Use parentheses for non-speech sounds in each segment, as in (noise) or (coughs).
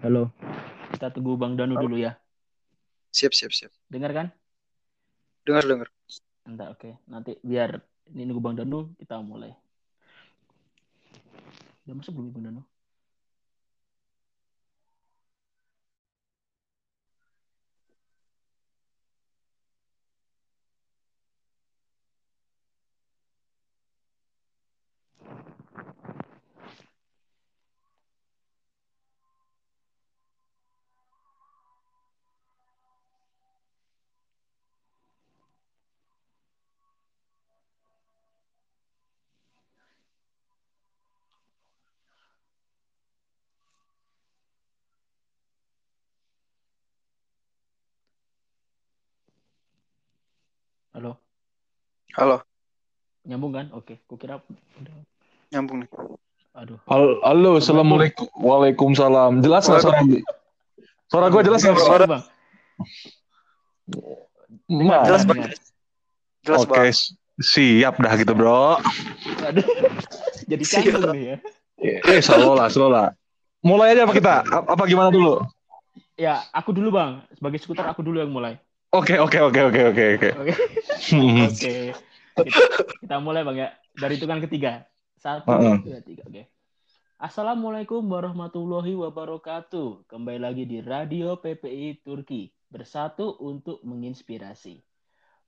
Halo. Kita tunggu Bang Danu dulu ya. Siap, siap, siap. Dengar kan? Dengar, dengar. Entar oke. Nanti biar ini nunggu Bang Danu kita mulai. Udah masuk belum Bang Danu? Halo. Halo, Nyambung kan? Oke. Kukira udah. nyambung nih. Aduh. Halo, halo, assalamualaikum, waalaikumsalam. Jelas nggak suara? Suara gue jelas nggak? Suara, Bang. Ma. Jelas, Dengar, Bang. dengar. Jelas, Oke, s- siap dah gitu bro. Aduh. (laughs) Jadi canggung nih ya. Eh, slow lah, slow lah. Mulai aja apa kita? A- Apa gimana dulu? Ya, aku dulu Bang. Sebagai skuter aku dulu yang mulai. Oke, oke, oke, oke, oke, oke. Oke. Hmm. Oke. Kita, (laughs) kita mulai Bang ya. Dari hitungan ketiga. Satu, Heeh. dua, tiga. Oke. Assalamualaikum warahmatullahi wabarakatuh. Kembali lagi di Radio PPI Turki. Bersatu untuk menginspirasi.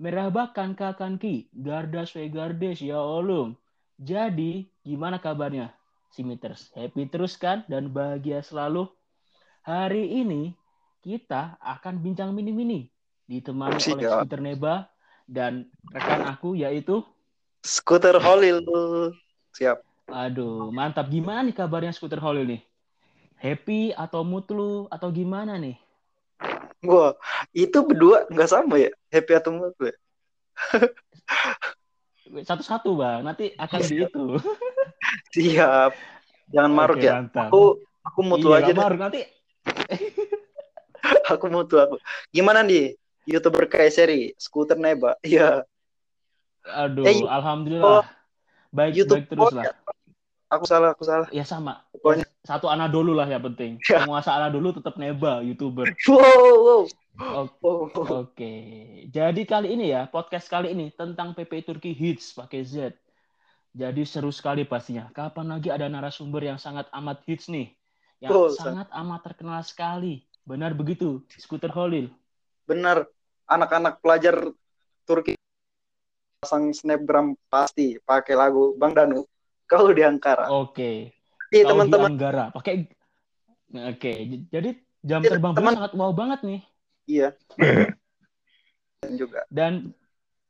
Merhaba kanka kanki. Gardas ve gardes ya olum. Jadi, gimana kabarnya? Simiters, happy terus kan? Dan bahagia selalu? Hari ini, kita akan bincang mini-mini. Ditemani oleh Siap. Skuter Neba dan rekan aku yaitu Skuter Holil. Siap. Aduh, mantap. Gimana nih kabarnya skuter Holil nih? Happy atau mutlu atau gimana nih? Wah, itu berdua nggak sama ya? Happy atau enggak (laughs) gue? Satu-satu, Bang. Nanti akan di itu. (laughs) Siap. Jangan maruk Oke, ya. Mantap. Aku aku mutu Iya, aja maruk. Nanti (laughs) Aku mutu aku. Gimana nih? YouTuber Kaiseri, Skuter Neba. (laughs) Iya. aduh, Eh, alhamdulillah. Baik, YouTube baik terus lah. Aku salah, aku salah. Ya sama. Pokoknya. Satu Anadolu lah yang penting. Ya. Penguasa Anadolu tetap Neba, YouTuber. (laughs) Wow, wow. Oke. wow. Oke, jadi kali ini ya, podcast kali ini tentang PPI Turki Hits pakai Z. Jadi seru sekali pastinya. Kapan lagi ada narasumber yang sangat amat hits nih? Yang Betul, sangat amat terkenal sekali. Benar begitu, Skuter Holil. Benar. Anak-anak pelajar Turki pasang snapgram pasti pakai lagu Bang Danu. Kau di Ankara. Oke. Iya Kau di teman-teman. Anggara. Pakai Oke, j- jadi jam Iya, terbang teman- sangat wow banget nih. Iya. Dan (laughs) juga. Dan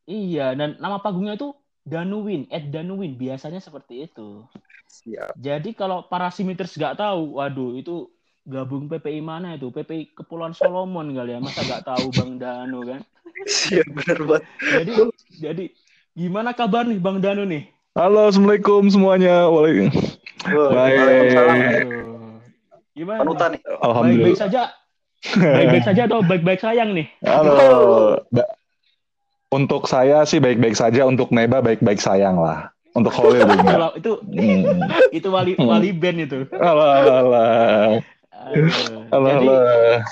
iya, dan nama panggungnya itu Danuwin, Ed Danuwin. Biasanya seperti itu. Siap. Jadi kalau para simiters nggak tahu, waduh itu gabung PPI mana itu? PPI Kepulauan Solomon kali ya. Masa nggak tahu Bang Danu kan? Siap benar banget. Jadi jadi gimana kabar nih Bang Danu nih? Halo, assalamualaikum semuanya. Waalaikumsalam. Baik. Gimana? Panutan nih. Baik-baik Alhamdulillah. saja. Baik-baik saja atau baik-baik sayang nih? Halo. Ba- Untuk saya sih baik-baik saja, untuk Neba baik-baik sayang lah. Untuk Holil (laughs) Itu juga. lah- itu Hmm. itu wali Hmm. wali band itu. Alah, alah, Jadi alah.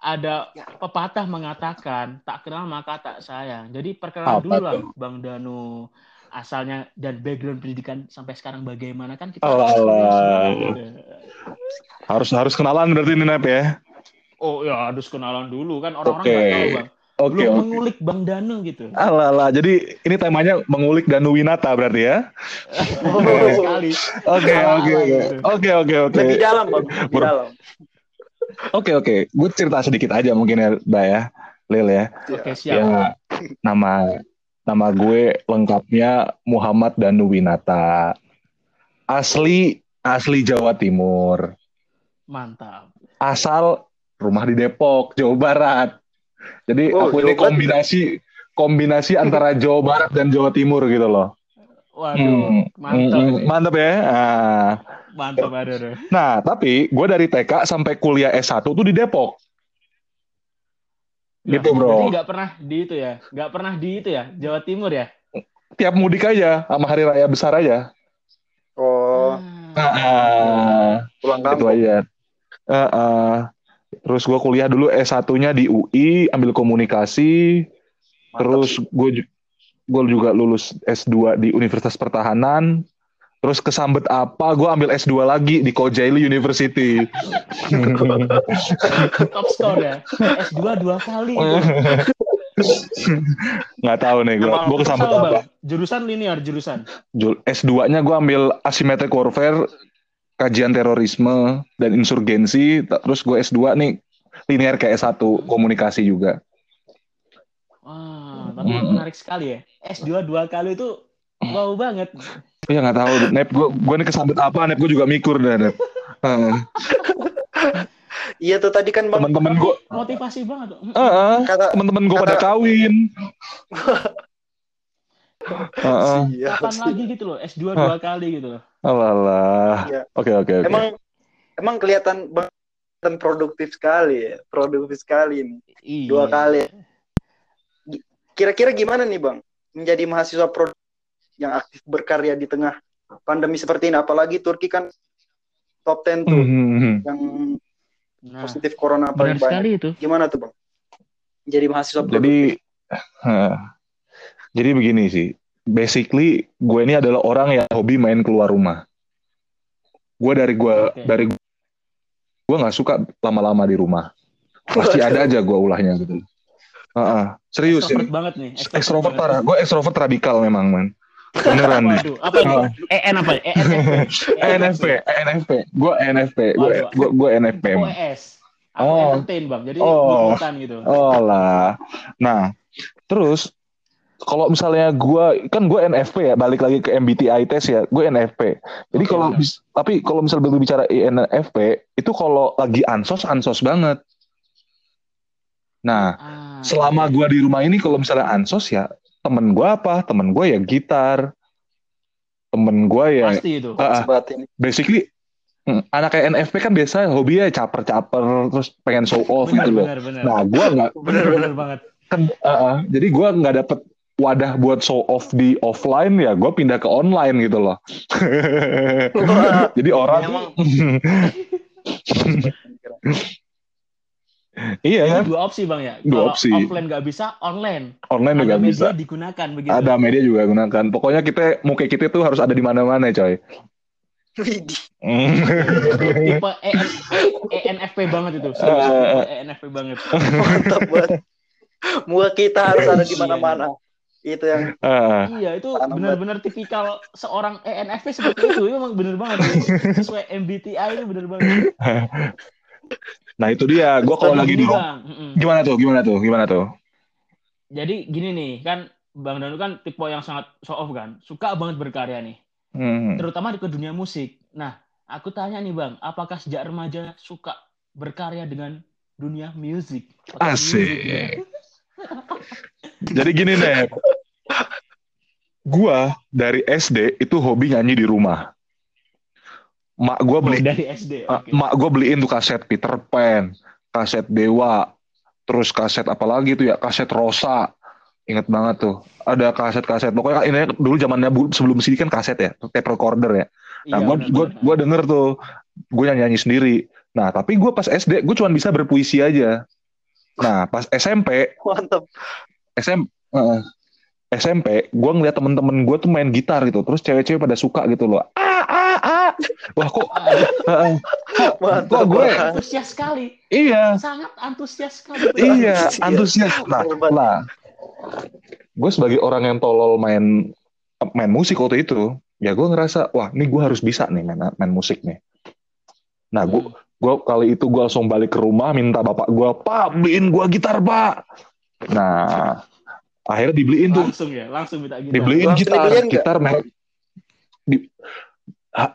ada pepatah mengatakan tak kenal maka tak sayang. Jadi perkenalan dulu lah? Bang Danu asalnya dan background pendidikan sampai sekarang bagaimana kan kita Alah, alah. Gitu. Harus harus kenalan berarti ini Nep ya. Oh ya harus kenalan dulu kan orang-orang nggak tahu bang. Oke, Belum oke. mengulik Bang Danu gitu. Alah, alah. Jadi ini temanya mengulik Danu Winata berarti ya. Sekali. Oke, oke, oke. Oke, oke, oke. Lebih dalam, Bang. Lebih Bro. dalam. Oke, oke. Gue cerita sedikit aja mungkin ya, Mbak ya. Lil ya. Oke siap. Ya, nama nama gue lengkapnya Muhammad Danu Winata. Asli asli Jawa Timur. Mantap. Asal rumah di Depok, Jawa Barat. Jadi Oh, aku ini kombinasi kombinasi antara (laughs) Jawa Barat dan Jawa Timur gitu loh. Waduh, Hmm, mantap. hmm, mantap ya. Nah, Mantap aduh. Nah, tapi gue dari TK sampai kuliah S1 tuh di Depok. Gitu, Lah, bro. Jadi nggak pernah di itu ya, nggak pernah di itu ya, Jawa Timur ya. Tiap mudik aja sama hari raya besar aja. Oh, Ah. Ah, pulang itu kampung. aja. Eh, eh. Terus gue kuliah dulu S1-nya di UI, ambil komunikasi. Mantap Terus gue gue juga lulus S2 di Universitas Pertahanan. Terus kesambet apa? Gue ambil S2 lagi di Kocaeli University. (laughs) Top score ya. S2 dua kali. (laughs) Nggak tahu nih gue. Gue kesambet apa? Bang. Jurusan linear, jurusan. Jul- S2-nya gue ambil asymmetric warfare, kajian terorisme dan insurgensi. Terus gue S2 nih linear kayak S1 komunikasi juga. Wah, tapi Mm. menarik sekali ya. S2 dua kali itu wow banget. Oh ya nggak tahu, Nep. Gue gue nih kesambet apa? Nep gue juga mikur dah, Nep. Iya tuh tadi kan bang Teman-teman gue, Motivasi banget. Heeh. kata teman-teman gue pada Kata- kawin. (laughs) Heeh. Siap Kapan sih. lagi gitu loh, S2 dua kali gitu loh. Alah. Iya. Oke oke oke. Emang emang kelihatan bang kelihatan produktif sekali ya, produktif sekali ini. Iya. Dua kali. Kira-kira gimana nih bang menjadi mahasiswa produktif yang aktif berkarya di tengah pandemi seperti ini? Apalagi Turki kan top 10 tuh Mhm. yang Nah, positif corona paling banyak. sekali itu. Gimana tuh bang? Jadi mahasiswa produktif. Jadi, jadi begini sih. Basically, gue ini adalah orang yang hobi main keluar rumah. Gue dari gue Oke. dari gue nggak suka lama-lama di rumah. Pasti ada aja gue ulahnya gitu. Heeh. serius ya. Extrovert banget nih. Ekstrovert banget. parah. Gue ekstrovert radikal memang, man. Beneran nih. Apa itu? EN apa? E (laughs) ENFP, ENFP. Gue ENFP. Gue gue gue ENFP. Oh. Aku Oh. entertain, Bang. Jadi Oh. gitu. Oh lah. Nah, terus kalau misalnya gue kan gue NFP ya, balik lagi ke MBTI test ya, gue NFP. Jadi Oke, kalau tapi kalau misalnya berbicara INFP itu kalau lagi ansos ansos banget. Nah, Ah, selama gue di rumah ini kalau misalnya ansos ya temen gue apa? Temen gue ya gitar, temen gue ya pasti itu. Ini. basically mm, anak kayak NFP kan biasa hobinya caper-caper terus pengen show off Benar, gitu loh. benar, benar. Nah, gue nggak (laughs) benar, benar (laughs) banget. kan uh, uh, jadi gue nggak dapet wadah buat show off di offline ya gue pindah ke online gitu loh (laughs) jadi orang (laughs) iya kan dua opsi, Bang ya. Dua Kalau opsi. offline nggak bisa, online. online Ada juga media bisa digunakan begitu. ada media juga gunakan pokoknya kita muka kita tuh harus ada di mana-mana coy widih. (laughs) Tipe EN, ENFP banget itu. Serius, Eh, eh, tipe ENFP banget. mantap banget. Muka kita harus ada di mana-mana. Itu yang Ah, Iya, itu benar-benar tipikal seorang ENFP seperti itu. Itu emang bener banget. Sesuai MBTI itu bener banget. (laughs) nah itu dia gue kalau lagi gini, di Bang. Mm-mm. gimana tuh gimana tuh gimana tuh Jadi gini nih, kan Bang Danu kan tipe yang sangat show off kan. Suka banget berkarya nih. Hmm. Terutama di ke dunia musik. Nah, aku tanya nih Bang, apakah sejak remaja suka berkarya dengan dunia musik? Asik. music, ya? (laughs) Jadi gini nih, gua dari SD itu hobi nyanyi di rumah. Mak gua Oh, beli, dari SD. Oke. mak gua beliin tuh kaset Peter Pan, kaset Dewa, terus kaset apa lagi tuh ya, kaset Rosa. Ingat banget tuh. Ada kaset-kaset. Pokoknya ini dulu zamannya sebelum CD kan kaset ya, tape recorder ya. Nah, Iya, gua, gua denger tuh, gue nyanyi, nyanyi sendiri. Nah, tapi gue pas SD, gue cuma bisa berpuisi aja. Nah, pas SMP, mantap. SM, eh, SMP, gue ngeliat temen-temen gue tuh main gitar gitu, terus cewek-cewek pada suka gitu loh. Ah, ah, ah. Wah kok, eh, kok Mantap. gue, banget. antusias sekali. iya, Sangat antusias sekali. iya, Antusias. Nah, lah, gue sebagai orang yang tolol main main musik waktu itu, ya gue ngerasa, wah, ini gue harus bisa nih main, main musik nih. Nah, gue Hmm. Gue kali itu gue langsung balik ke rumah minta bapak gue pak beliin gue gitar pak. Nah akhirnya dibeliin tuh. Langsung ya, langsung minta gitar. dibeliin Langsung gitar dibeliin gitar merek di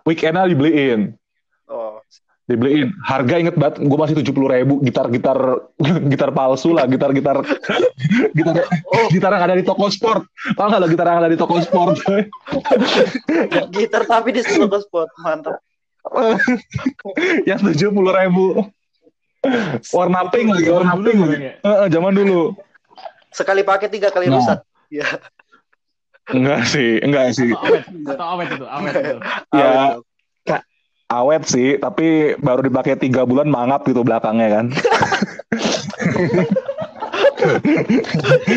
weekendnya dibeliin. Oh, dibeliin. Harga inget banget gue masih tujuh puluh ribu gitar gitar (laughs) gitar palsu lah gitar gitar (laughs) gitar oh. gitar yang ada di toko sport. Tau nggak lo gitar yang ada di toko sport? (laughs) Gitar tapi di toko spot. Mantap. (laughs) yang tujuh puluh ribu warna pink lagi warna pink lagi zaman dulu Sekali pakai tiga kali Nah. rusak. Ya. enggak sih enggak sih Atau awet, atau awet itu, awet itu. Ya, Awet. awet sih, tapi baru dipakai tiga bulan mangap gitu belakangnya kan. (laughs)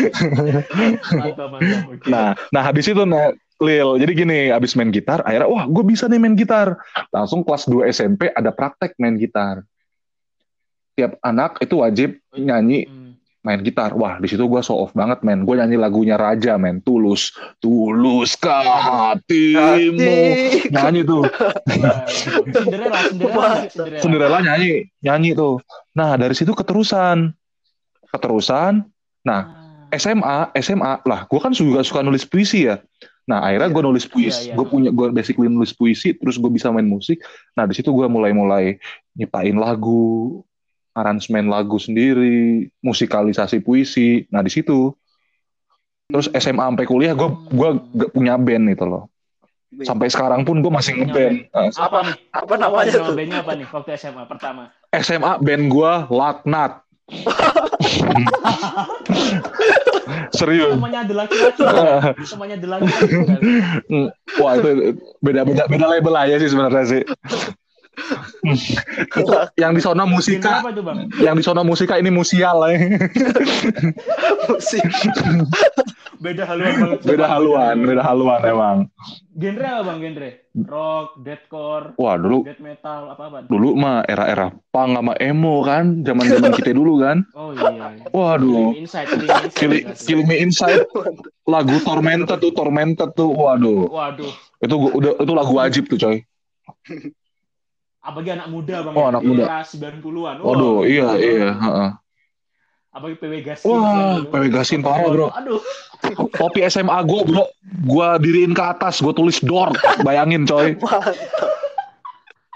Mantap, mantap. Oke. Nah, nah habis itu nah, Lil, jadi gini, habis main gitar, akhirnya wah gue bisa nih main gitar. Langsung kelas 2 SMP ada praktek main gitar. Tiap anak itu wajib nyanyi Hmm. main gitar. Wah, di situ gue show off banget, men. Gue nyanyi lagunya Raja, men. Tulus, tuluskah hatimu. Hati. Nyanyi tuh. (laughs) Cinderella. Cinderella. Cinderella nyanyi, nyanyi tuh. Nah, dari situ keterusan. Keterusan. Nah, Ah. SMA, SMA lah, gue kan juga suka nulis puisi ya. Nah, akhirnya gue nulis puisi, Iya, iya. gue punya, gue basically nulis puisi, terus gue bisa main musik. Nah, di situ gue mulai-mulai nyiptain lagu, aransemen lagu sendiri, musikalisasi puisi. Nah, di situ. Terus SMA sampai kuliah, gue gue gak punya band itu loh. Sampai sekarang pun gue masih ngeband. Nah, apa nih? Apa namanya Nama tuh? bandnya apa nih waktu SMA pertama? SMA band gue Laknat. Serius. Namanya ada laki-laki. kan? Namanya ada laki-laki. kan? Wah itu beda beda beda label aja sih sebenarnya sih. (laughs) yang di sono musika, apa itu bang? yang di sono musika ini musial ya. Musik. (laughs) Beda haluan banget. beda haluan, beda haluan emang. Genre apa bang? Genre? Rock, deathcore, Wah dulu death metal, apa apa? dulu mah era-era punk sama emo kan, zaman-zaman kita dulu kan. Oh iya. iya. Waduh. Kill, Me Inside lagu Tormented tuh, Tormented tuh. Waduh, Waduh. itu gua- udah itu lagu wajib tuh coy. Apalagi anak muda bang. Oh, ya? anak muda. Era 90-an. Waduh, iya iya, heeh. Apalagi PW Gasin. Wah. PW Gasin parah, bro. Aduh. Topi SMA gue bro, gue diriin ke atas, gue tulis door, bayangin coy. (laughs) Mantap.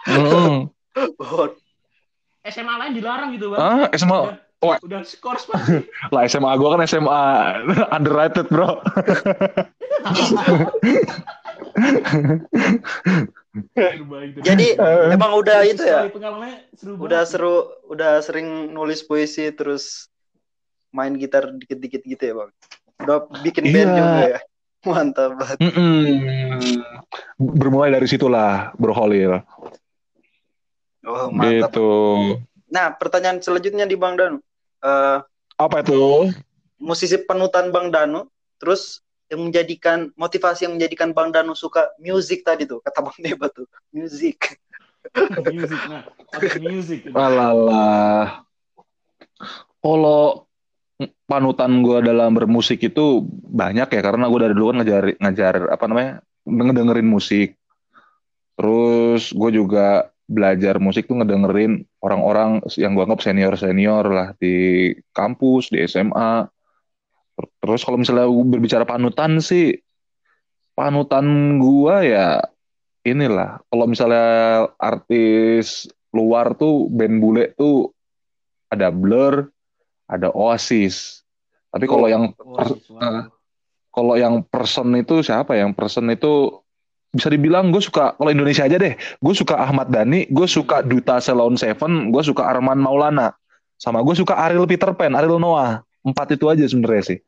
Mm. Oh, SMA lain dilarang gitu bang. Ah, SMA, Udah, Wah. udah pasti. (laughs) lah SMA gue kan SMA (laughs) underrated bro. Jadi Eh. emang udah itu ya. Seru Udah seru, udah sering nulis puisi terus main gitar dikit-dikit gitu ya, Bang. Udah bikin band Iya. juga ya. (laughs) Mantap banget. Mm-mm. Bermulai dari situlah Bro Holil. Oh, mantap. Gitu. Nah, pertanyaan selanjutnya di Bang Danu. Eh, Apa itu? musisi panutan Bang Danu, terus yang menjadikan motivasi yang menjadikan Bang Danu suka music tadi tuh, kata Bang Deba tuh, music. music nah music gitu. Alalah. Kalau panutan gue dalam bermusik itu banyak ya karena gue dari dulu kan ngajar ngajar apa namanya ngedengerin musik. Terus gue juga belajar musik tuh ngedengerin orang-orang yang gue anggap senior senior lah di kampus di SMA. Terus kalau misalnya berbicara panutan sih panutan gua ya inilah kalau misalnya artis luar tuh band bule tuh ada Blur, ada Oasis. Tapi kalau yang Wah, suara. Ah. kalau yang person itu siapa? Yang person itu bisa dibilang gue suka kalau Indonesia aja deh. Gue suka Ahmad Dhani, gue suka Duta Salon Seven, gue suka Arman Maulana, sama gue suka Ariel Peter Pan, Ariel Noah. Empat itu aja sebenarnya sih.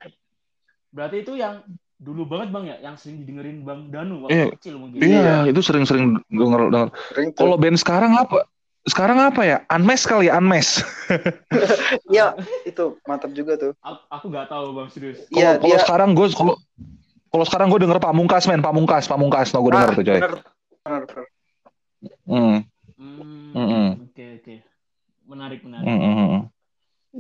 berarti itu yang dulu banget bang ya yang sering didengerin bang Danu waktu Iya. kecil mungkin Iya, itu sering-sering denger, denger. Kalau band sekarang apa? Sekarang apa ya? Unmesh kali ya, Unmesh. (laughs) Iya, itu mantap juga tuh. aku, aku nggak tahu bang serius Kalau Iya, kalau dia sekarang gue kalau kalau sekarang gue denger Pamungkas men, Pamungkas, Pamungkas, no gue denger Ah, tuh coy. bener, bener, bener. Hmm, Hmm, Mm-mm. oke oke menarik menarik hmm, hmm, hmm.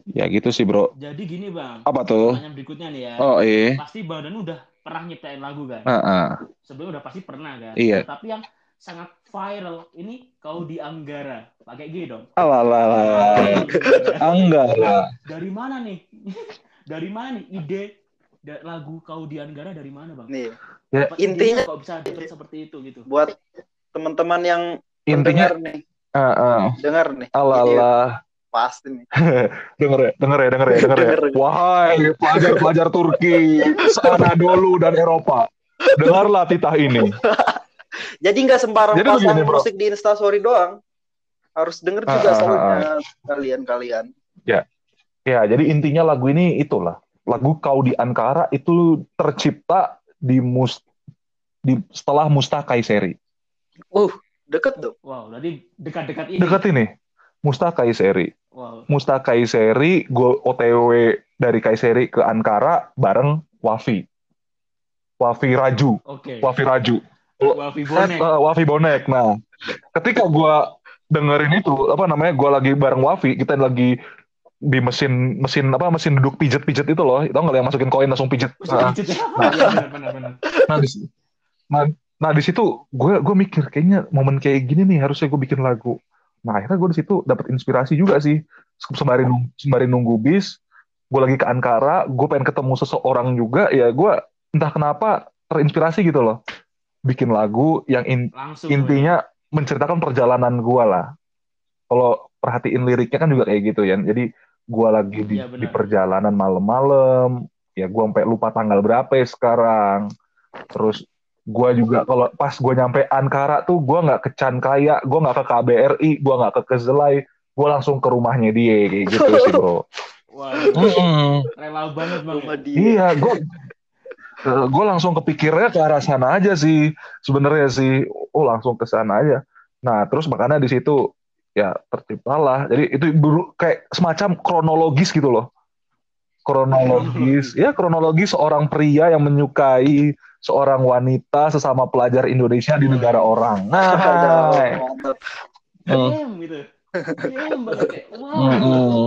Ya gitu sih bro. jadi gini bang Apa tuh? pertanyaan berikutnya nih ya Oh iya. pasti bang Danu udah pernah nyiptain lagu kan Ah, ah. sebelumnya udah pasti pernah kan Iya. tapi yang sangat viral ini kau di Anggara pakai G dong Alalala. Enggak lah. dari mana nih (laughs) dari mana nih ide lagu kau di Anggara dari mana bang Nih, Ya, intinya- kok bisa dapet seperti itu gitu buat teman-teman yang Intinya, dengar nih, ah, ah. dengar nih. Ini Alalala. Pasti nih. (laughs) Denger ya, denger ya, denger ya, denger ya. Denger. Wahai pelajar-pelajar Turki, Anadolu dan Eropa. Dengarlah titah ini. (laughs) Jadi nggak sembarang Jadi pasang begini, musik di Instastory doang. Harus denger juga Ah, ah, soalnya kalian-kalian. Ya, jadi intinya lagu ini itulah. Lagu Kau di Ankara itu tercipta di mus di setelah Musta Kaiseri. Uh, Deket dong. Wow, berarti dekat-dekat ini. Dekat ini. Mustah Kaiseri. Wow. Mustah Kaiseri, gue OTW dari Kaiseri ke Ankara bareng Wafi. Wafi Raju. Oke. Wafi Raju. Wafi bonek. Eh, Wafi bonek. Nah, ketika gua dengerin itu apa namanya? Gua lagi bareng Wafi, kita lagi di mesin mesin apa mesin duduk pijet-pijet itu loh. Tau nggak yang masukin koin langsung pijet. Nah, ya. (laughs) Iya, nah, di, nah, nah, di situ gue gue mikir kayaknya momen kayak gini nih harusnya gue bikin lagu. Nah akhirnya gue di situ dapat inspirasi juga sih. Sembari sembari nunggu bis, gue lagi ke Ankara, gue pengen ketemu seseorang juga. Ya gue entah kenapa terinspirasi gitu loh. Bikin lagu yang in- Langsung. intinya menceritakan perjalanan gue lah. Kalau perhatiin liriknya kan juga kayak gitu ya. Jadi gue lagi di, benar. di perjalanan malam-malam, ya gue sampai lupa tanggal berapa ya sekarang. Terus gue juga kalau pas gue nyampe Ankara tuh gue nggak ke Cankaya, gue nggak ke KBRI, gue nggak ke Kezelai, gue langsung ke rumahnya dia kayak gitu sih bro. Waduh, rela banget bang. Rumah ya. dia. Iya, gue gue langsung kepikirnya ke arah sana aja sih sebenarnya sih. Oh langsung ke sana aja. Nah terus makanya di situ ya terciptalah. Jadi itu kayak semacam kronologis gitu loh. Kronologis, (laughs) ya kronologis seorang pria yang menyukai seorang wanita sesama pelajar Indonesia di negara orang. (laughs) Nah. Hmm. Damn gitu. Damn banget kayak. Wow. Mm-mm.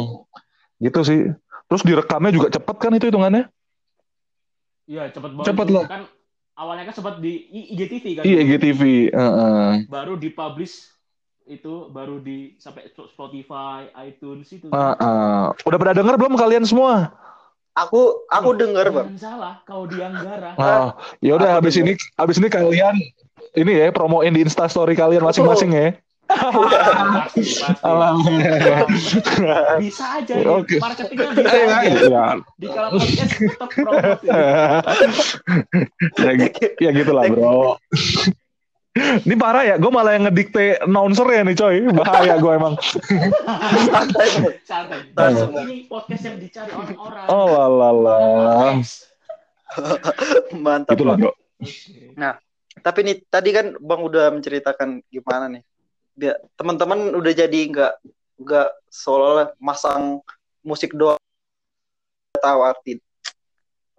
gitu sih. Terus direkamnya juga cepet kan itu hitungannya? Iya cepet banget. Cepet lah. Kan awalnya kan sempat di IGTV kan. Iya, GTV. Heeh. Baru dipublish itu baru di sampai Spotify, iTunes itu. Ah, ah. Udah pada denger belum kalian semua? Aku aku denger bang. Salah, kau di Anggara. Ah, ya udah habis ini habis ini kalian ini ya promoin di Insta story kalian masing-masing ya. pasti, pasti. Alam. Bisa aja ya. Marketingnya bisa aja. ya, Di kalau podcast tetap promote. (laughs) ya. ya gitulah bro. Ini parah ya, gue malah yang ngedikte announcer ya nih coy, bahaya gue emang. Santai. Santai. Langsung. Ini podcast yang dicari orang-orang. Oh lalala. Next. (laughs) Mantap. Itulah bro. Oke. Tapi nih tadi kan bang udah menceritakan gimana nih. Dia teman-teman udah jadi nggak nggak seolah masang musik doang tahu arti.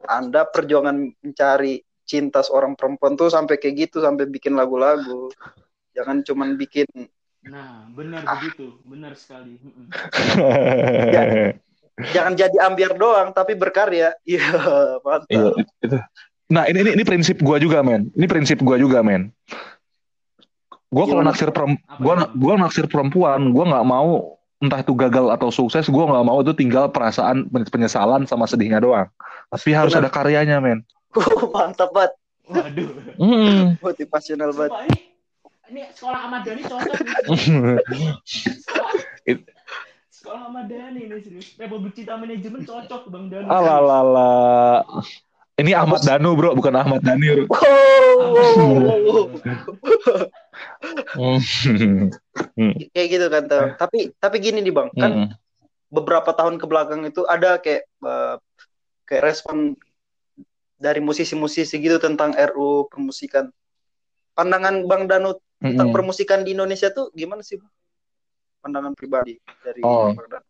Anda perjuangan mencari cinta seorang perempuan tuh sampai kayak gitu sampai bikin lagu-lagu. Jangan cuman bikin Nah, benar Ah. begitu. Benar sekali. Mm-mm. jangan jadi ambiar doang tapi berkarya. (laughs) Iya, mantap. Iya, itu. Nah, ini ini, ini prinsip gua juga, men. Ini prinsip gua juga, men. Gua kalau naksir perem, Apa gua naksir perempuan, gua nggak mau entah itu gagal atau sukses, gua nggak mau itu tinggal perasaan penyesalan sama sedihnya doang. Tapi harus Benar. ada karyanya, men. Mantap banget. Waduh. Mm. Motivasional banget. Ini, ini sekolah Ahmad Dhani cocok nih. Sekolah, (laughs) It- sekolah Ahmad Dhani ini serius. Republik Cinta Manajemen cocok Bang Dhani. Alalala. Ini Ahmad Danu, bro, bukan Ahmad Dhani. bro. Oh, Mm. (laughs) kayak gitu kan tuh. Tapi tapi gini nih bang, kan Mm. beberapa tahun ke belakang itu ada kayak eh, kayak respon dari musisi-musisi gitu tentang RU permusikan. Pandangan Bang Danu tentang Mm-mm. permusikan di Indonesia tuh gimana sih? Pandangan pribadi dari Oh. Bang Danu.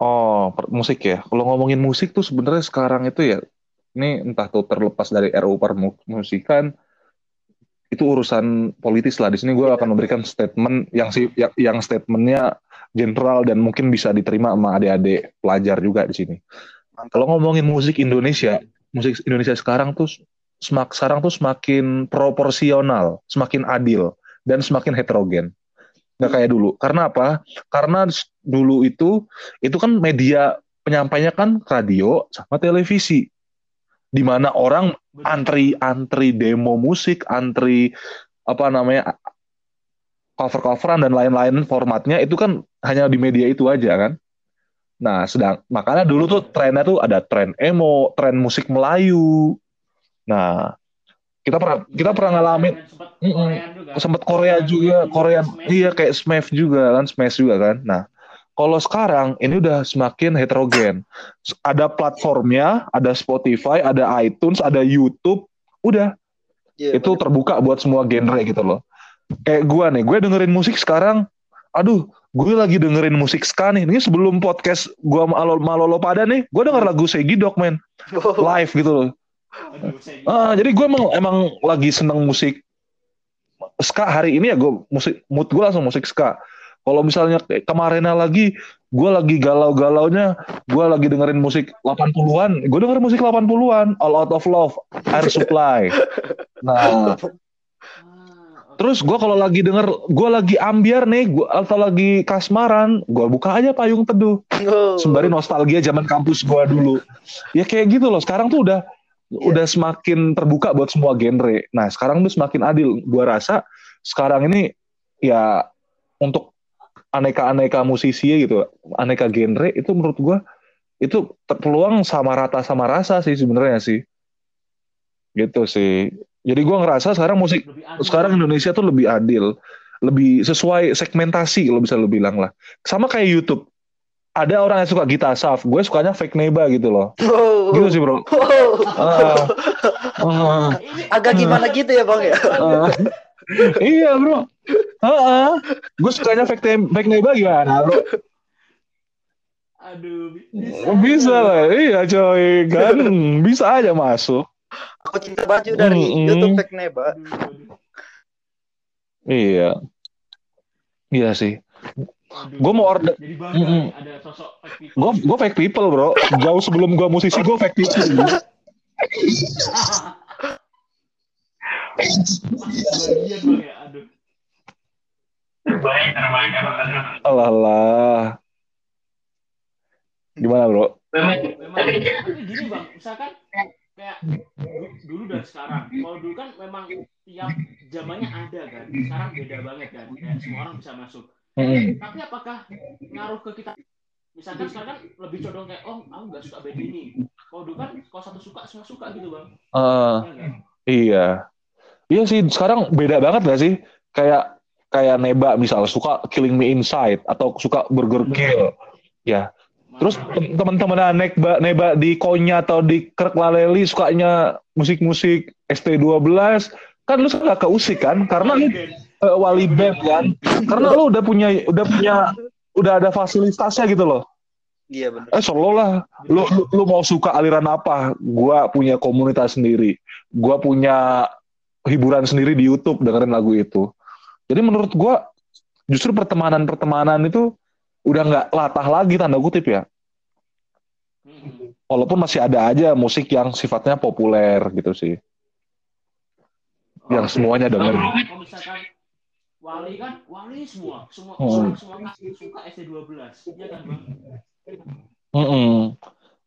Oh, musik ya. Kalau ngomongin musik tuh sebenarnya sekarang itu ya, ini entah tuh terlepas dari RUU permusikan, itu urusan politis lah. Di sini gue Iya. akan memberikan statement yang si yang, yang statementnya general dan mungkin bisa diterima sama adik-adik pelajar juga di sini. Kalau ngomongin musik Indonesia, musik Indonesia sekarang tuh semak sekarang tuh semakin proporsional, semakin adil dan semakin heterogen. Nggak kayak dulu. Karena apa? Karena dulu itu itu kan media penyampainya kan radio sama televisi. Di mana orang antri-antri demo musik, antri apa namanya cover-coveran dan lain-lain formatnya itu kan hanya di media itu aja kan. Nah, sedang makanya dulu tuh trennya tuh ada tren emo, tren musik Melayu. Nah, kita pernah kita pernah ngalamin Sempat juga. sempat Korea juga, Korean Smash. iya kayak Smash juga kan, Smash juga kan. Nah, kalau sekarang ini udah semakin heterogen. Ada platformnya, ada Spotify, ada iTunes, ada YouTube, udah Iya, itu terbuka buat semua genre gitu loh. kayak gue nih, gue dengerin musik sekarang, aduh, gue lagi dengerin musik ska nih. Ini sebelum podcast gue malolo, malolo pada nih, gue denger lagu Segi Dog man, live gitu loh. Ah, jadi gue emang, emang lagi seneng musik ska hari ini ya gue musik mood gue langsung musik ska. Kalau misalnya kemarinnya lagi gue lagi galau-galaunya, gue lagi dengerin musik 80-an, gue dengerin musik 80-an, All Out of Love, Air Supply. (laughs) Nah, Ah. Terus gue kalau lagi denger, gue lagi ambiar nih, gua, atau lagi kasmaran, gue buka aja payung teduh, Oh. sembari nostalgia zaman kampus gue dulu. Ya kayak gitu loh. Sekarang tuh udah udah semakin terbuka buat semua genre. Nah sekarang tuh semakin adil. Gue rasa sekarang ini ya untuk aneka-aneka musisi gitu, aneka genre itu menurut gue itu terpeluang sama rata sama rasa sih sebenarnya sih. Gitu sih. Jadi gue ngerasa sekarang musik sekarang Indonesia tuh lebih adil, lebih sesuai segmentasi kalau bisa lo bilang lah. Sama kayak YouTube. Ada orang yang suka Gita Saf, gue sukanya fake neba gitu loh. Oh. Gitu sih bro. Oh. Ah, (laughs) ah, Ini Agak gimana gitu ya bang ya? ah. iya bro. Ah, ah. Gue sukanya fake, fake neba gimana bro? aduh bisa. Bisa lah, iya coy kan bisa aja masuk. Aku cinta baju dari Mm-mm. YouTube Fake Neba. Iya, iya sih. Gue mau order, Jadi bangga Mm-mm. nih, ada sosok fake people. gue gue fake people bro. Jauh sebelum gue musisi gue fake people. Bagian bang ya, aduh. Alah lah. Gimana bro? Memang tapi gini bang, misalkan kayak du- dulu dan sekarang. Kalau dulu kan memang tiap zamannya ada kan. Sekarang beda banget kan. Kayak semua orang bisa masuk. Mm-mm. Tapi apakah ngaruh ke kita? Misalkan sekarang kan lebih condong kayak, oh aku nggak suka band ini. Kalau dulu kan kalau satu suka semua suka gitu bang. Eh, Ya iya, iya sih. Sekarang beda banget gak sih? Kayak kayak Neba misal suka Killing Me Inside atau suka Burger Kill. Ya. Terus tem- teman-teman Neba Neba di Konya atau di Kerk Laleli sukanya musik-musik ST12 kan lu suka ke usik kan? Karena lu eh, wali band kan? Karena lu udah punya udah punya udah ada fasilitasnya gitu loh. Iya benar. eh solo lah. Lu, lu lu mau suka aliran apa? Gua punya komunitas sendiri. Gua punya hiburan sendiri di YouTube dengerin lagu itu. Jadi menurut gua justru pertemanan pertemanan itu udah nggak latah lagi tanda kutip ya Mm-mm. walaupun masih ada aja musik yang sifatnya populer gitu sih yang semuanya denger Kalau misalkan Wali kan, Wali semua, semua Hmm. semua kan suka ST12, iya kan bang?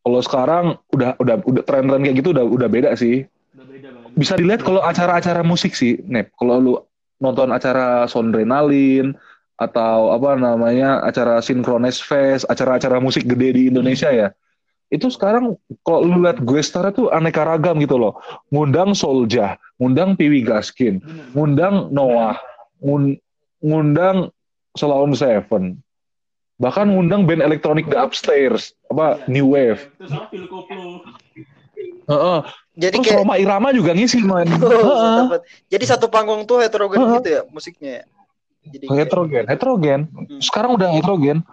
Kalau sekarang udah udah udah tren-tren kayak gitu udah udah beda sih Udah beda bang. bisa dilihat kalau acara-acara musik sih, Nep. Kalau lu nonton acara Sondrenalin atau apa namanya acara Synchronize Fest, acara-acara musik gede di Indonesia ya. Itu sekarang kalau lu lihat gue star itu aneka ragam gitu loh. Ngundang Soulja, ngundang Piwi Gaskin, ngundang Noah, ngun- ngundang Salon Seven. Bahkan ngundang band elektronik The Upstairs, apa Iya. New Wave. Terus? Heeh. Jadi Terus kayak Roma Irama juga ngisi main. Oh, Heeh. dapat. Jadi satu panggung tuh heterogen Heeh. gitu ya musiknya ya. Jadi heterogen heterogen Hmm. sekarang udah heterogen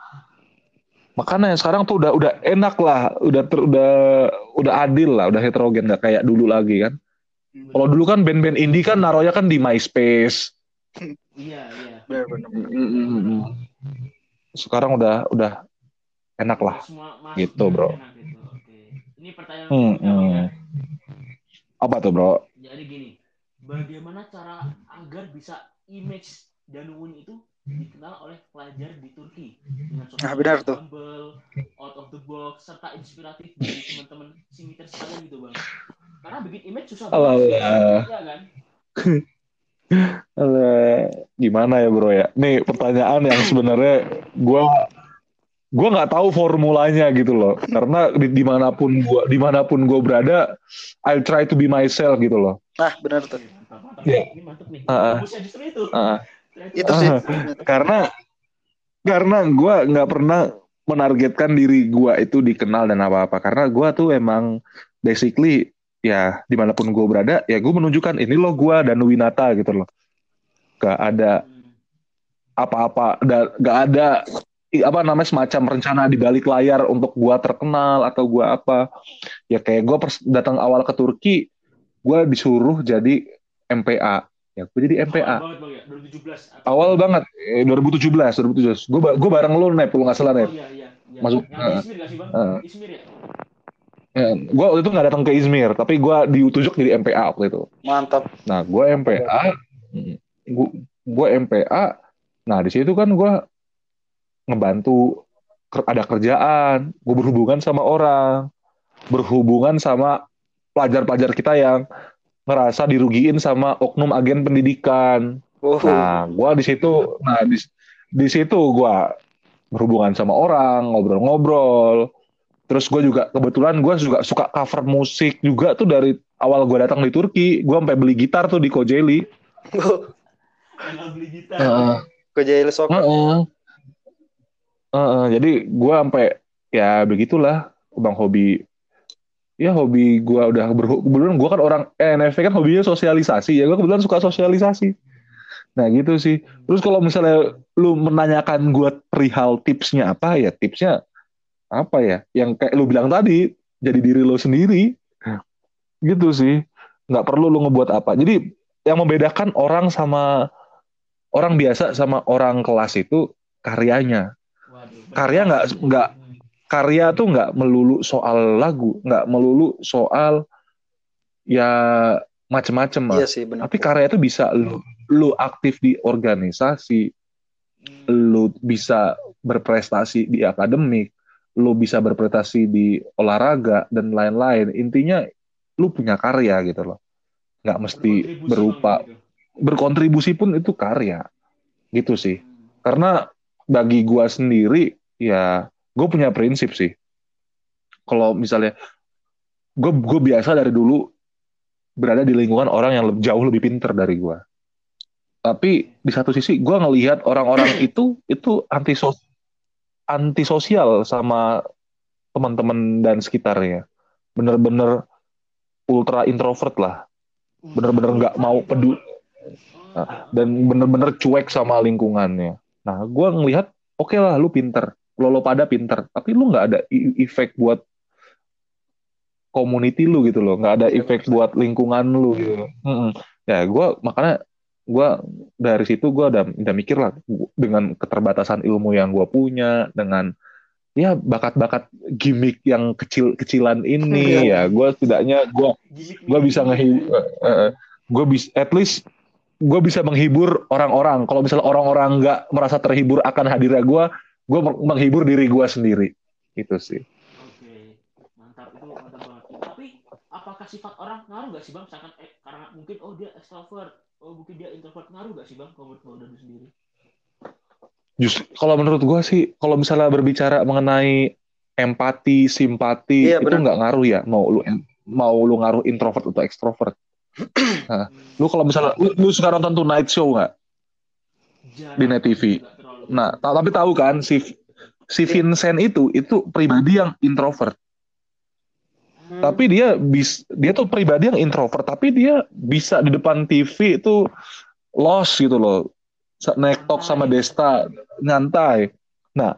makanya sekarang tuh udah udah enak lah udah ter, udah udah adil lah udah heterogen nggak kayak dulu lagi kan Hmm. kalau dulu kan band-band indie kan naruhnya kan di MySpace (laughs) Iya, iya. benar-benar. sekarang udah udah enak lah Semua masuk Gitu, bro. enak gitu. Oke. Ini pertanyaan Hmm, Bang, ya. hmm. apa tuh bro Jadi gini, bagaimana cara agar bisa image Danuun itu dikenal oleh pelajar di Turki dengan sosok Ah, benar tuh. humble, out of the box, serta inspiratif dari teman-teman singiter sekalian gitu bang. Karena bikin image susah Alah, banget, alah. ya kan? (laughs) Gimana ya bro ya nih pertanyaan yang sebenarnya gua gua nggak tahu formulanya gitu loh karena di, di mana pun gua di mana pun gua berada I'll try to be myself gitu loh Nah, benar tuh. Iya. Ini mantep nih. Bagusnya justru itu. Ah, Itu sih. (laughs) Karena karena gue nggak pernah menargetkan diri gue itu dikenal dan apa-apa. Karena gue tuh emang basically ya di mana pun gue berada ya gue menunjukkan ini loh gue dan Winata gitu loh. Gak ada apa-apa gak ada apa namanya semacam rencana di balik layar untuk gua terkenal atau gua apa. Ya kayak pers- datang awal ke Turki gua disuruh jadi MPA ya gue jadi MPA Awal banget bang ya 2017. Atau- awal banget eh, 2017 2017 gue gue bareng lu Nep lu nggak salah Oh Nep iya iya. iya. Masuk- gak sih bang? Heeh. Izmir ya. gue waktu itu nggak datang ke Izmir tapi gue diutujuk jadi MPA waktu itu Mantap. nah gue MPA gue gue MPA nah di situ kan gue ngebantu ada kerjaan gue berhubungan sama orang berhubungan sama pelajar-pelajar kita yang ngerasa dirugiin sama oknum agen pendidikan Oh, Nah, gua di situ, nah di, di situ gua berhubungan sama orang, ngobrol-ngobrol. Terus gue juga kebetulan gue juga suka cover musik juga tuh dari awal gue datang di Turki. Gue sampai beli gitar tuh di. Tinggal beli gitar. Heeh. Kok jadi sok. Heeh. Heeh, jadi gue sampai ya begitulah bang hobi. Ya hobi gue udah berhubungan. Gue kan orang eh, NFP kan hobinya sosialisasi ya. Gue kebetulan suka sosialisasi. Nah gitu sih. Terus kalau misalnya lu menanyakan gue perihal tipsnya apa ya tipsnya apa ya yang kayak lu bilang tadi jadi diri lo sendiri gitu sih nggak perlu lu ngebuat apa jadi yang membedakan orang sama orang biasa sama orang kelas itu karyanya Waduh. Karya nggak- nggak karya tuh nggak melulu soal lagu nggak melulu soal ya macem-macem Iya sih benar. tapi karya itu bisa lu lu aktif di organisasi Hmm. lu bisa berprestasi di akademik, lu bisa berprestasi di olahraga dan lain-lain. Intinya lu punya karya gitu loh. Nggak mesti Berkontribusi, berupa gitu. berkontribusi pun itu karya. Gitu sih. Hmm. Karena bagi gua sendiri ya gue punya prinsip sih. Kalau misalnya gue gue biasa dari dulu berada di lingkungan orang yang lebih- jauh lebih pinter dari gua. Tapi di satu sisi gue ngelihat orang-orang (clears throat) itu itu anti antisosial sama teman-teman dan sekitarnya. Bener-bener ultra introvert lah. Bener-bener nggak mau peduli Oh. dan bener-bener cuek sama lingkungannya. Nah, gue ngelihat, oke lah, lu pinter, lo lo pada pinter, tapi lu nggak ada i- efek buat community lu gitu loh, nggak ada Iya, efek buat lingkungan lu gitu. Mm-mm. Ya, gue makanya gue dari situ gue udah, udah mikir lah dengan keterbatasan ilmu yang gue punya, dengan ya bakat-bakat gimmick yang kecil-kecilan ini, ya gue setidaknya gue gue bisa mini. ngehibur gue bisa at least gue bisa menghibur orang-orang kalau misalnya orang-orang nggak merasa terhibur akan hadirnya gue gue menghibur diri gue sendiri itu sih Oke, mantap itu mantap banget. Tapi apakah sifat orang ngaruh nggak sih bang? Misalkan eh, karena mungkin oh dia extrovert, oh mungkin dia introvert ngaruh nggak sih bang? Kalau menurut Bang sendiri? justru kalau menurut gue sih kalau misalnya berbicara mengenai empati simpati Iya, itu nggak ngaruh ya mau lu mau lu ngaruh introvert atau extrovert Hmm, (clears throat) lu kalau misalnya lu, lu suka nonton Tonight Show nggak di Net TV. Nah ta- tapi tahu kan si si Vincent itu itu pribadi yang introvert. Hmm. tapi dia bis dia tuh pribadi yang introvert tapi dia bisa di depan TV itu lost gitu loh. Naik talk sama Desta nyantai. Nah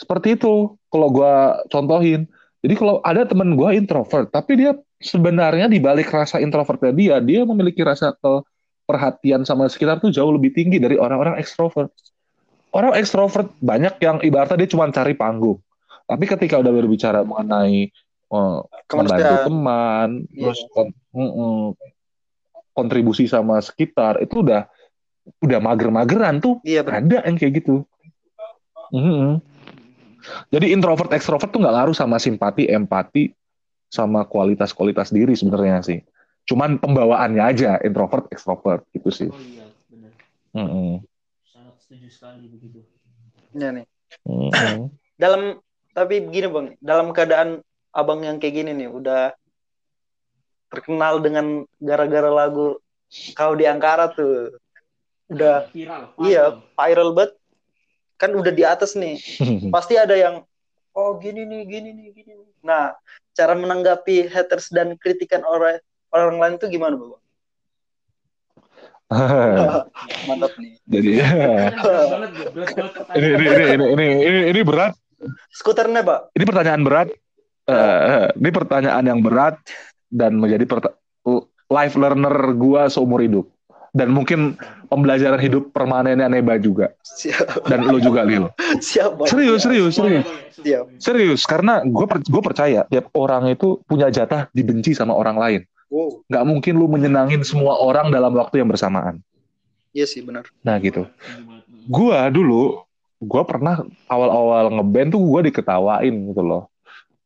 seperti itu kalau gua contohin. Jadi kalau ada temen gua introvert tapi dia sebenarnya di balik rasa introvertnya dia dia memiliki rasa ke perhatian sama sekitar tuh jauh lebih tinggi dari orang-orang ekstrovert orang ekstrovert banyak yang ibaratnya dia cuma cari panggung tapi ketika udah berbicara mengenai eh, membantu Kemanusiaan. teman, Iya. terus kon- kontribusi sama sekitar itu udah udah mager-mageran tuh Iya benar. ada yang kayak gitu. Mm-mm. Jadi introvert ekstrovert tuh nggak ngaruh sama simpati, empati, sama kualitas-kualitas diri sebenarnya sih. Cuman pembawaannya aja introvert ekstrovert gitu sih. Oh iya, benar. Sangat setuju sekali begitu. Iya nih. (laughs) Dalam tapi begini bang, dalam keadaan abang yang kayak gini nih, udah terkenal dengan gara-gara lagu kau di Angkara tuh, udah Viral. Iya. viral. viral banget, kan udah di atas nih. (laughs) Pasti ada yang oh gini nih, gini nih, gini nih. Nah, cara menanggapi haters dan kritikan orang orang lain itu gimana bang? (laughs) Mantap nih. Jadi. Berat banget ini, ini, ini, ini, ini, ini, ini berat. Skuternya, Pak. Ini pertanyaan berat. Eh, ini pertanyaan yang berat dan menjadi life learner gua seumur hidup. Dan mungkin pembelajaran hidup permanennya Neba juga. Siap. Dan lo juga, Lil. (laughs) Siap. Serius, serius, serius. Siap. Serius, karena gue gue percaya tiap orang itu punya jatah dibenci sama orang lain. Wow. Nggak mungkin lu menyenangin semua orang dalam waktu yang bersamaan. Iya sih, benar. Nah gitu. Gua dulu, gua pernah awal-awal ngeband tuh gua diketawain gitu loh.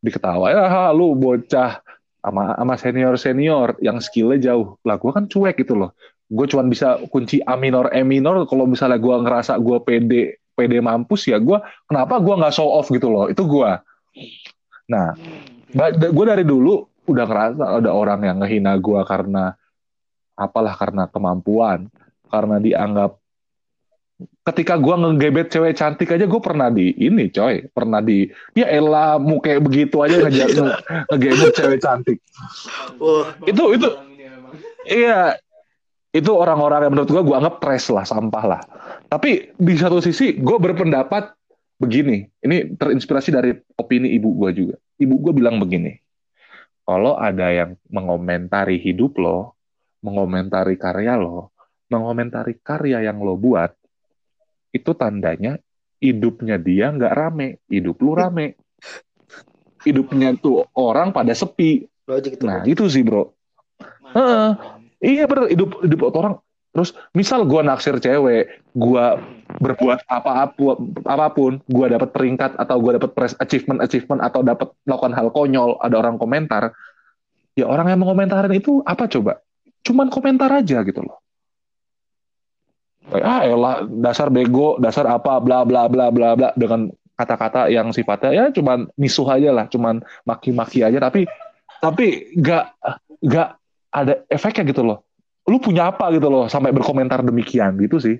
Diketawain, ah lu bocah sama sama senior senior yang skillnya jauh. Lah gua kan cuek gitu loh. Gue cuman bisa kunci A minor E minor. Kalau misalnya gua ngerasa gua pede pede mampus ya gua kenapa gua nggak show off gitu loh. Itu gua. Nah, gue dari dulu udah ngerasa ada orang yang ngehina gua karena apalah karena kemampuan karena dianggap ketika gua ngegebet cewek cantik aja gue pernah di ini coy pernah di ya elah mau kayak begitu aja ngejar nge- (laughs) ngegebet cewek cantik. Wah. Itu- itu- iya itu orang-orang yang menurut gua gua anggap trash lah sampah lah. Tapi di satu sisi gue berpendapat begini ini terinspirasi dari opini ibu gua juga. Ibu gua bilang begini kalau ada yang mengomentari hidup lo mengomentari karya lo mengomentari karya yang lo buat itu tandanya hidupnya dia nggak rame hidup lu rame. (laughs) Hidupnya tuh orang pada sepi. Logik itu. nah itu sih bro. Heeh. Iya bener. Hidup hidup orang terus misal gua naksir cewek, gua berbuat apa-apa apa pun, gua dapat peringkat atau gua dapat press achievement achievement atau dapat melakukan hal konyol, ada orang komentar, ya orang yang mengomentarin itu apa coba? Cuman komentar aja gitu loh. Ah elah dasar bego, dasar apa bla bla bla bla bla dengan kata-kata yang sifatnya ya cuman misuh aja lah, cuman maki-maki aja tapi tapi nggak nggak ada efeknya gitu loh. Lu punya apa gitu loh sampai berkomentar demikian gitu sih.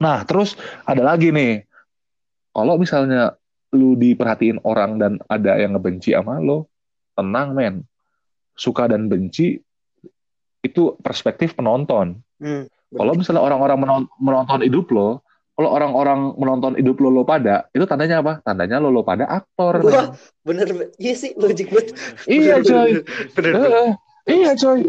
Nah, terus ada lagi nih. Kalau misalnya lu diperhatiin orang dan ada yang ngebenci sama lo, tenang men. Suka dan benci itu perspektif penonton. Hmm, Kalau misalnya orang-orang menon- menonton hidup lo, kalau orang-orang menonton hidup lo lo pada, itu tandanya apa? Tandanya lo lo pada aktor. Wah. men. bener. Iya sih, logik banget. Iya coy. Bener, bener. Iya coy.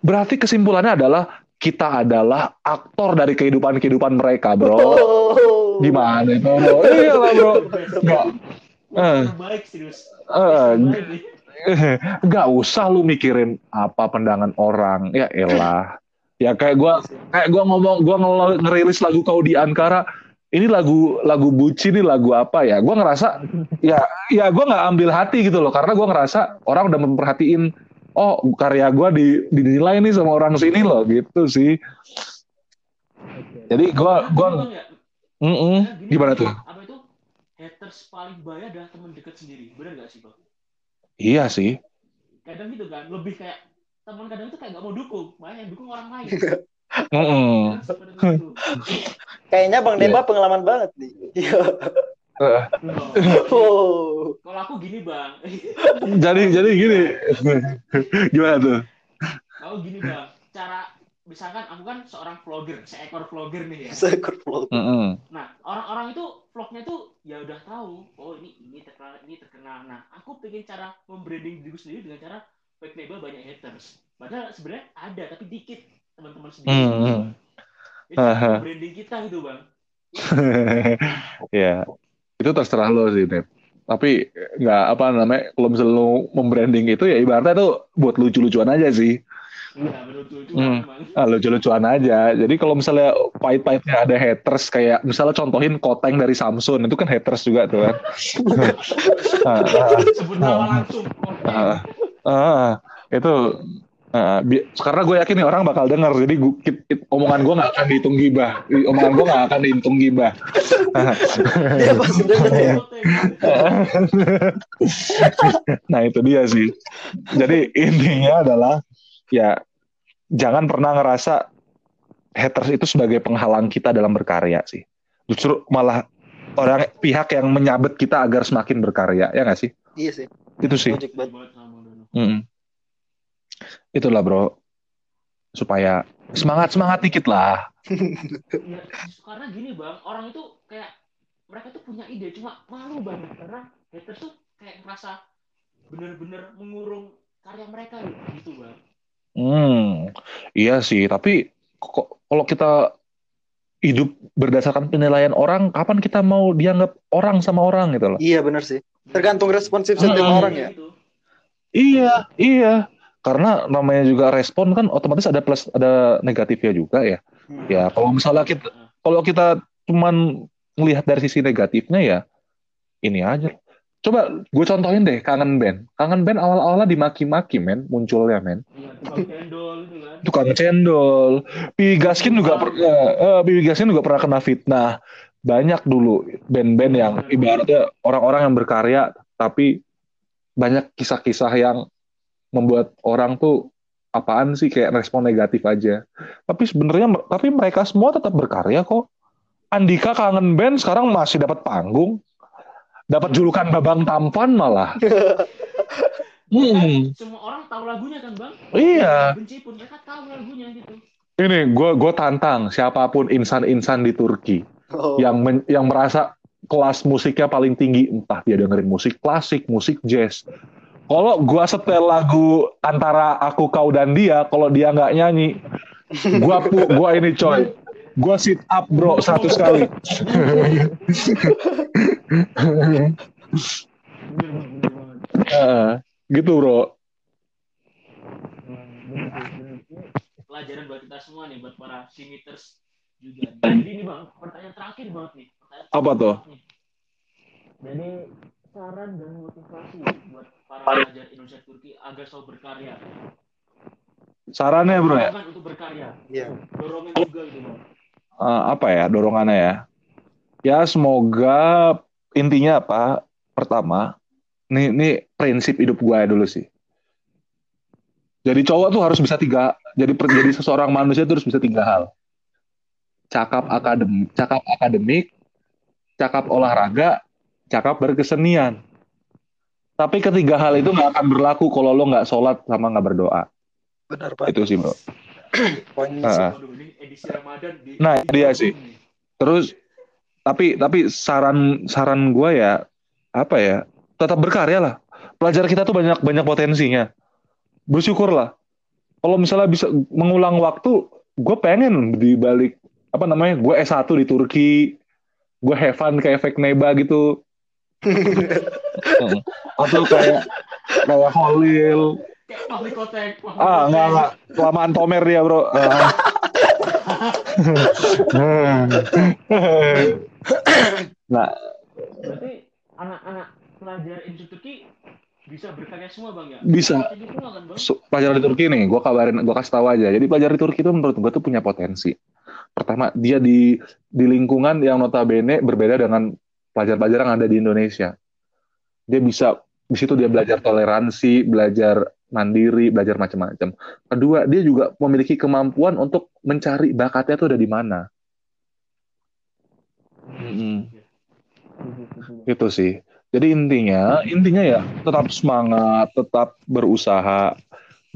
Berarti kesimpulannya adalah kita adalah aktor dari kehidupan-kehidupan mereka, bro. Oh. Gimana itu, bro? Iya lah, bro. Nggak, Eh. Baik serius. eh, nih. (laughs) nggak usah lu mikirin apa pandangan orang. Ya elah. Ya kayak gua kayak gua ngomong, gua ngerilis lagu kau di Ankara. Ini lagu lagu bucin ini lagu apa ya? Gua ngerasa ya ya gua nggak ambil hati gitu loh karena gua ngerasa orang udah memperhatiin oh karya gua di dinilai nih sama orang sini loh gitu sih. Jadi gua gua Bang, ya, mm-mm. Karena gini, gimana tuh? Apa itu? Haters paling bahaya adalah teman dekat sendiri. Benar nggak sih, Bang? Iya sih. Kadang gitu kan, lebih kayak teman kadang tuh kayak nggak mau dukung, malah yang dukung orang lain. (laughs) Seperti itu. Kayaknya Bang. Deba pengalaman banget nih. (laughs) Iya. Eh, Oh. Kalau aku gini, Bang. (laughs) jadi jadi gini. (laughs) gimana tuh? Kalau gini, Bang. Cara misalkan aku kan seorang vlogger, seekor vlogger nih ya. Seekor vlog. Mm-mm. Nah, orang-orang itu vlognya tuh ya udah tahu, oh ini ini terkenal, ini terkenal. Nah, aku pengen cara membranding diri sendiri dengan cara fake label banyak haters. Padahal sebenarnya ada tapi dikit teman-teman sendiri. Hmm. Itu branding kita gitu, Bang. (laughs) ya itu terserah lo sih Nep. Tapi nggak apa namanya kalau misalnya lo membranding itu ya ibaratnya tuh buat lucu-lucuan aja sih. Betul itu Hmm. Ah, lucu-lucuan aja. Jadi kalau misalnya pahit-pahitnya ada haters kayak misalnya contohin koteng dari Samsung itu kan haters juga tuh kan. (laughs) Ah, ah, Sebut nama langsung. Ah, ah, itu bi- karena gue yakin nih orang bakal denger jadi gua- kit- kit- omongan gue nggak akan dihitung gibah omongan gue nggak akan dihitung gibah Dia pasti denger ya. nah itu dia sih. Jadi intinya adalah ya jangan pernah ngerasa haters itu sebagai penghalang kita dalam berkarya sih. Justru malah orang pihak yang menyabet kita agar semakin berkarya ya nggak sih? Iya sih. Itu sih. Logik banget. Buat sama Dono. Mm-mm. Itulah bro. supaya semangat semangat dikit lah. Ya, karena gini bang, orang itu kayak mereka tuh punya ide, cuma malu banget karena haters tuh kayak merasa bener-bener mengurung karya mereka gitu bang. Hmm, iya sih. Tapi kok kalau kita hidup berdasarkan penilaian orang, kapan kita mau dianggap orang sama orang gitu loh? Iya benar sih. Tergantung responsif setiap Hmm. orang ya. Gitu. Iya, iya. Karena namanya juga respon kan otomatis ada plus ada negatifnya juga ya. Hmm. Ya, kalau misalnya kita kalau kita cuman melihat dari sisi negatifnya ya ini aja. Coba gue contohin deh kangen band. Kangen band awal-awalnya dimaki-maki men, munculnya men. Iya, tukang cendol. Tukang cendol. Piwi Gaskin juga pernah eh, Piwi Gaskin juga pernah kena fitnah. Banyak dulu band-band yang ibaratnya orang-orang yang berkarya tapi banyak kisah-kisah yang membuat orang tuh apaan sih kayak respon negatif aja. Tapi sebenarnya tapi mereka semua tetap berkarya kok. Andika kangen band sekarang masih dapat panggung. Dapat julukan Babang Tampan malah. (laughs) Hmm. Semua orang tahu lagunya kan bang? Iya. Benci pun mereka tahu lagunya gitu. Ini gue gue tantang siapa pun insan-insan di Turki Oh. yang men- yang merasa kelas musiknya paling tinggi entah dia dengerin musik klasik, musik jazz. Kalau gua setel lagu antara aku kau dan dia, kalau dia nggak nyanyi, gua pu- gua ini coy, gua sit up bro 100 kali. Gitu bro. Pelajaran buat kita semua nih, buat para singiters juga. Jadi ini bang, pertanyaan terakhir banget nih. Pertanyaan Apa tuh? nih. Jadi saran dan motivasi buat para pelajar Indonesia Turki agar selalu berkarya. Sarannya bro ya, Dorongan untuk berkarya. Iya. Dorongan juga gitu. Eh, apa ya dorongannya ya? Ya semoga intinya apa? Pertama, nih nih prinsip hidup gue dulu sih. Jadi cowok tuh harus bisa tiga, jadi per- jadi seseorang manusia tuh harus bisa tiga hal. Cakap akademik, cakap akademik, cakap olahraga, cakap berkesenian. Tapi ketiga hal itu nggak akan berlaku kalau lo nggak sholat sama nggak berdoa. Benar Pak. Itu sih bro. (coughs) Ah. di Nah, dia sih. Terus tapi tapi saran saran gue ya apa ya tetap berkarya lah. Pelajar kita tuh banyak banyak potensinya. Bersyukurlah. Kalau misalnya bisa mengulang waktu, gue pengen di balik apa namanya, gue S1 di Turki, gue have fun kayak efek neba gitu. Heeh. Atau kayak kayak Holil. Ah, Kotek. enggak enggak. Kelamaan tomer dia, Bro. nah, Berarti anak-anak pelajar Indonesia Turki bisa berkarya semua bang ya? Bisa. Kan pelajar di Turki nih, gue kabarin, gue kasih tahu aja. Jadi pelajar di Turki itu menurut gue tuh punya potensi. Pertama, dia di di lingkungan yang notabene berbeda dengan pelajar-pelajar yang ada di Indonesia. Dia bisa di situ dia belajar toleransi, belajar mandiri, belajar macam-macam. Kedua, dia juga memiliki kemampuan untuk mencari bakatnya tuh ada di mana. Mm-mm. Itu sih. Jadi intinya, intinya ya tetap semangat, tetap berusaha,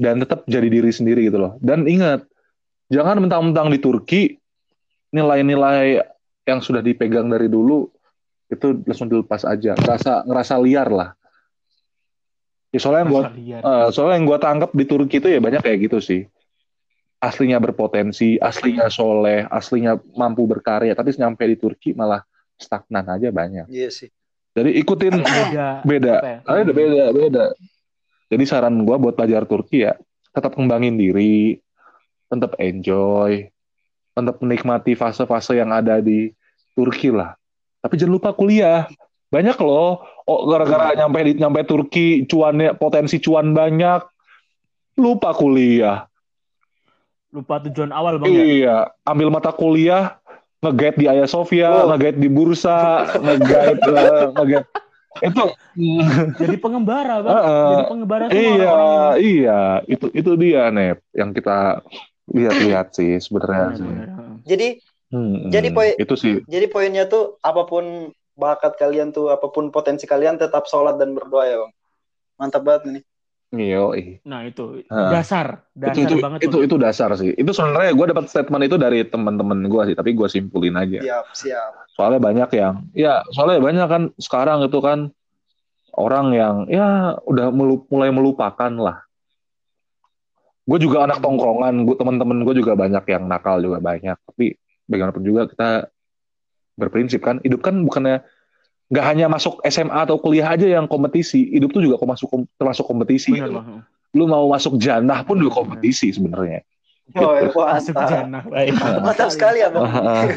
dan tetap jadi diri sendiri gitu loh. Dan ingat, jangan mentang-mentang di Turki nilai-nilai yang sudah dipegang dari dulu itu langsung dilepas aja, ngerasa ngerasa liar lah. Ya, soalnya yang gua liar. Eh, soalnya yang gue tangkap di Turki itu ya banyak kayak gitu sih. Aslinya berpotensi, aslinya soleh, aslinya mampu berkarya, tapi nyampe di Turki malah stagnan aja banyak. Iya sih. Jadi ikutin beda. beda, ya? Beda, beda. Jadi saran gue buat pelajar Turki ya, tetap kembangin diri, tetap enjoy, tetap menikmati fase-fase yang ada di Turki lah. Tapi jangan lupa kuliah. Banyak loh, oh, gara-gara nyampe di nyampe Turki cuannya potensi cuan banyak, lupa kuliah. Lupa tujuan awal bang ya? Iya, ambil mata kuliah, nge-guide di Hagia Sophia, Oh. nge-guide di bursa, nge-guide, eh, nge-guide. Itu Jadi pengembara bang. Heeh. Jadi pengembara semua iya, orang-orang ini. iya, itu itu dia Nep yang kita lihat-lihat sih sebenarnya. Jadi Hmm, Jadi, poin- itu sih jadi poinnya tuh apa pun bakat kalian tuh, apa pun potensi kalian tetap sholat dan berdoa ya bang. Mantap banget nih. Iyo, ih. Nah itu dasar, dasar itu itu banget itu, tuh. itu dasar sih. Itu sebenarnya gue dapat statement itu dari teman-teman gue sih, tapi gue simpulin aja. Siap, siap. Soalnya banyak yang, ya soalnya banyak kan sekarang itu kan orang yang ya udah melu- mulai melupakan lah. Gue juga anak tongkrongan, gue teman-teman gue juga banyak yang nakal juga banyak. Tapi bagaimanapun juga kita berprinsip kan, hidup kan bukannya nggak hanya masuk SMA atau kuliah aja yang kompetisi, hidup tuh juga kok masuk termasuk kompetisi. Bener gitu. Lu mau masuk janah pun juga kompetisi sebenarnya. Oh, Gitu. Masuk mantap. janah. Baik. (laughs) Mantap sekali ya, Bang. Ah, (laughs)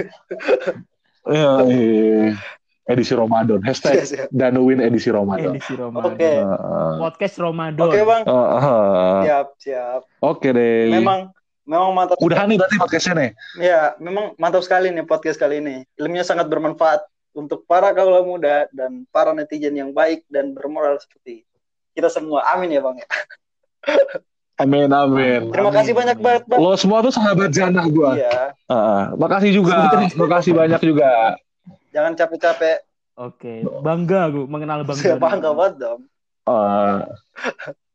Ya, iya. edisi Ramadan. Hashtag Siap, siap. Danuin edisi Ramadan. Edisi Ramadan. Oke. Ah, Podcast Ramadan. Oke, Bang. ah, ah. Siap, siap. Oke deh. Memang memang mantap. Udahan nih berarti podcastnya nih. Ya, memang mantap sekali nih podcast kali ini. Ilmunya sangat bermanfaat untuk para kaula muda dan para netizen yang baik dan bermoral seperti kita semua. Amin ya, Bang. (laughs) Amin amin. Terima Amin, kasih banyak banget, Bang. Lo semua tuh sahabat janah gua. Iya. Ah. makasih juga. makasih banyak juga. Jangan capek-capek. Oke, bangga gue mengenal Bang Saya Doni. bangga banget, dong. Ah.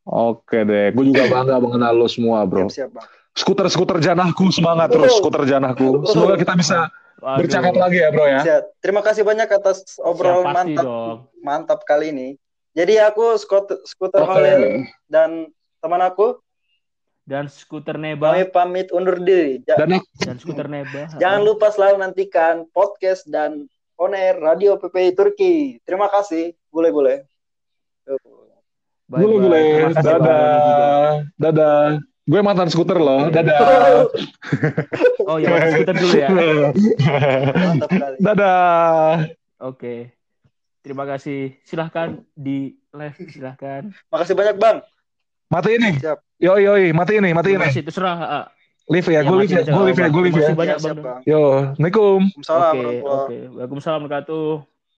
Oke deh, gue juga (laughs) bangga mengenal lo semua bro. Siap, siap, Bang. Skuter-skuter janahku semangat terus, skuter janahku. Semoga kita bisa Waduh. bercakap lagi ya bro ya. Siap. Terima kasih banyak atas obrolan Siap, pasti mantap dong. mantap kali ini. Jadi aku skuter, skuter. Holland dan teman aku Dan skuter Neba kami pamit undur diri. Ja- Dan dan skuter Neba. Jangan lupa selalu nantikan podcast dan on air Radio PPI Turki. Terima kasih. Boleh. Bang Doni juga. Dadah. Dadah. Gue mantan skuter loh. Dadah. Oh ya, pakai skuter dulu ya. Dadah. Oke. Terima kasih. Silahkan di live, silahkan. Makasih banyak, Bang. Mati ini. Siap. Yoi yoi, mati ini, mati Terima ini. kasih. Terserah. ah. Live ya, gue live ya, gue live ya, gue live ya. Masih banyak Siap, Bang. Yo, Assalamualaikum. Waalaikumsalam Oke, warahmatullahi oke. Waalaikumsalam warahmatullahi wabarakatuh.